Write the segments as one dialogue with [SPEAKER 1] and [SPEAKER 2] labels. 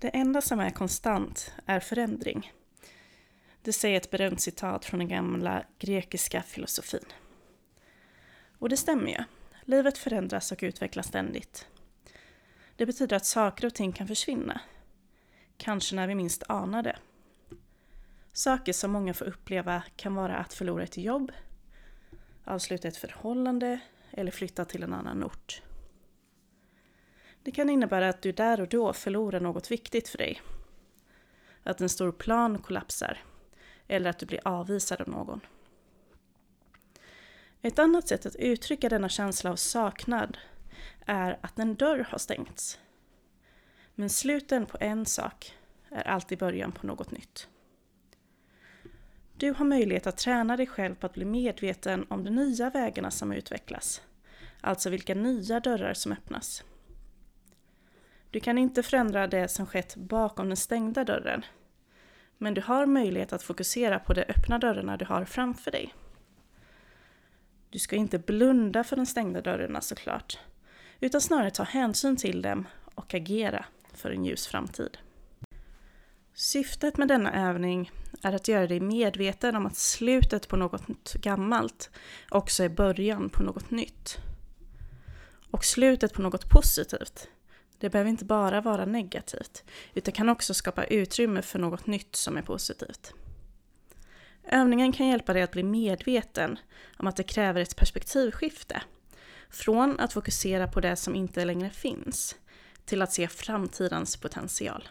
[SPEAKER 1] Det enda som är konstant är förändring. Det säger ett berömt citat från den gamla grekiska filosofin. Och det stämmer ju. Livet förändras och utvecklas ständigt. Det betyder att saker och ting kan försvinna. Kanske när vi minst anar det. Saker som många får uppleva kan vara att förlora ett jobb, avsluta ett förhållande eller flytta till en annan ort. Det kan innebära att du där och då förlorar något viktigt för dig. Att en stor plan kollapsar. Eller att du blir avvisad av någon. Ett annat sätt att uttrycka denna känsla av saknad är att en dörr har stängts. Men sluten på en sak är alltid början på något nytt. Du har möjlighet att träna dig själv på att bli medveten om de nya vägarna som utvecklas. Alltså vilka nya dörrar som öppnas. Du kan inte förändra det som skett bakom den stängda dörren. Men du har möjlighet att fokusera på de öppna dörrarna du har framför dig. Du ska inte blunda för de stängda dörrarna såklart, utan snarare ta hänsyn till dem och agera för en ljus framtid. Syftet med denna övning är att göra dig medveten om att slutet på något gammalt också är början på något nytt. Och slutet på något positivt. Det behöver inte bara vara negativt, utan kan också skapa utrymme för något nytt som är positivt. Övningen kan hjälpa dig att bli medveten om att det kräver ett perspektivskifte. Från att fokusera på det som inte längre finns, till att se framtidens potential.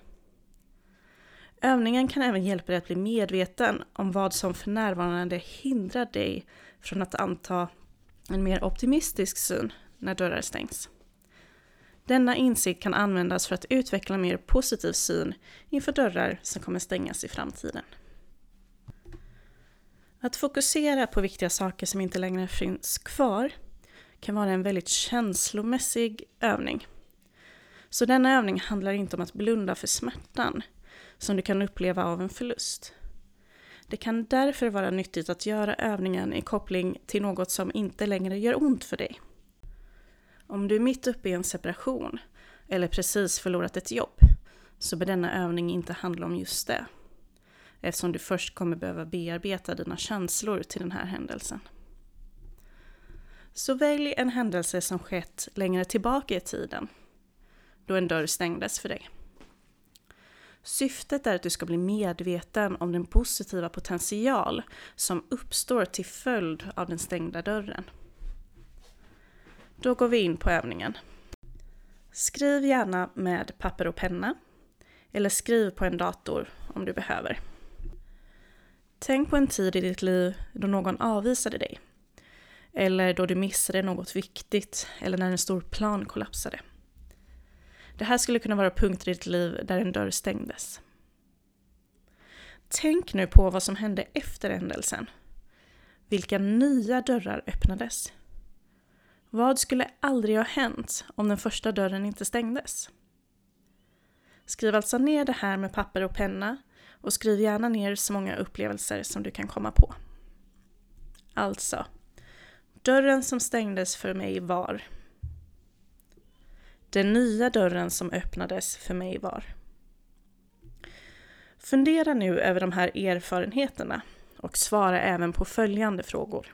[SPEAKER 1] Övningen kan även hjälpa dig att bli medveten om vad som för närvarande hindrar dig från att anta en mer optimistisk syn när dörrar stängs. Denna insikt kan användas för att utveckla en mer positiv syn inför dörrar som kommer stängas i framtiden. Att fokusera på viktiga saker som inte längre finns kvar kan vara en väldigt känslomässig övning. Så denna övning handlar inte om att blunda för smärtan som du kan uppleva av en förlust. Det kan därför vara nyttigt att göra övningen i koppling till något som inte längre gör ont för dig. Om du är mitt uppe i en separation eller precis förlorat ett jobb så bör denna övning inte handla om just det. Eftersom du först kommer behöva bearbeta dina känslor till den här händelsen. Så välj en händelse som skett längre tillbaka i tiden, då en dörr stängdes för dig. Syftet är att du ska bli medveten om den positiva potential som uppstår till följd av den stängda dörren. Då går vi in på övningen. Skriv gärna med papper och penna. Eller skriv på en dator om du behöver. Tänk på en tid i ditt liv då någon avvisade dig. Eller då du missade något viktigt eller när en stor plan kollapsade. Det här skulle kunna vara punkter i ditt liv där en dörr stängdes. Tänk nu på vad som hände efter händelsen. Vilka nya dörrar öppnades? Vad skulle aldrig ha hänt om den första dörren inte stängdes? Skriv alltså ner det här med papper och penna och skriv gärna ner så många upplevelser som du kan komma på. Alltså, dörren som stängdes för mig var den nya dörren som öppnades för mig var. Fundera nu över de här erfarenheterna och svara även på följande frågor.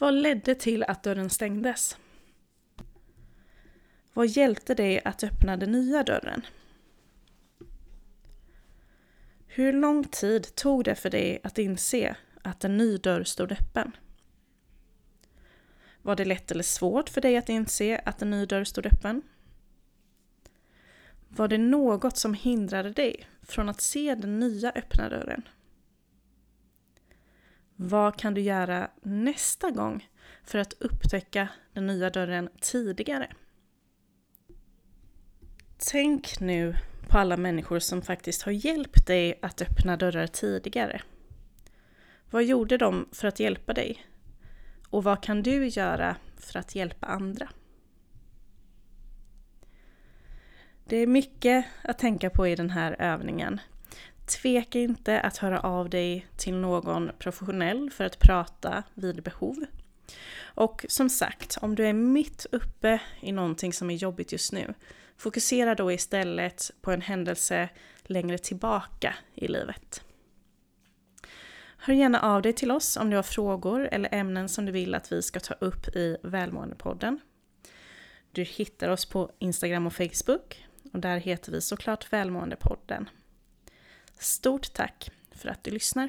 [SPEAKER 1] Vad ledde till att dörren stängdes? Vad hjälpte dig att öppna den nya dörren? Hur lång tid tog det för dig att inse att en ny dörr stod öppen? Var det lätt eller svårt för dig att inse att en ny dörr stod öppen? Var det något som hindrade dig från att se den nya öppna dörren? Vad kan du göra nästa gång för att upptäcka den nya dörren tidigare? Tänk nu på alla människor som faktiskt har hjälpt dig att öppna dörrar tidigare. Vad gjorde de för att hjälpa dig? Och vad kan du göra för att hjälpa andra? Det är mycket att tänka på i den här övningen. Tveka inte att höra av dig till någon professionell för att prata vid behov. Och som sagt, om du är mitt uppe i någonting som är jobbigt just nu, Fokusera då istället på en händelse längre tillbaka i livet. Hör gärna av dig till oss om du har frågor eller ämnen som du vill att vi ska ta upp i Välmåendepodden. Du hittar oss på Instagram och Facebook och där heter vi såklart Välmåendepodden. Stort tack för att du lyssnar!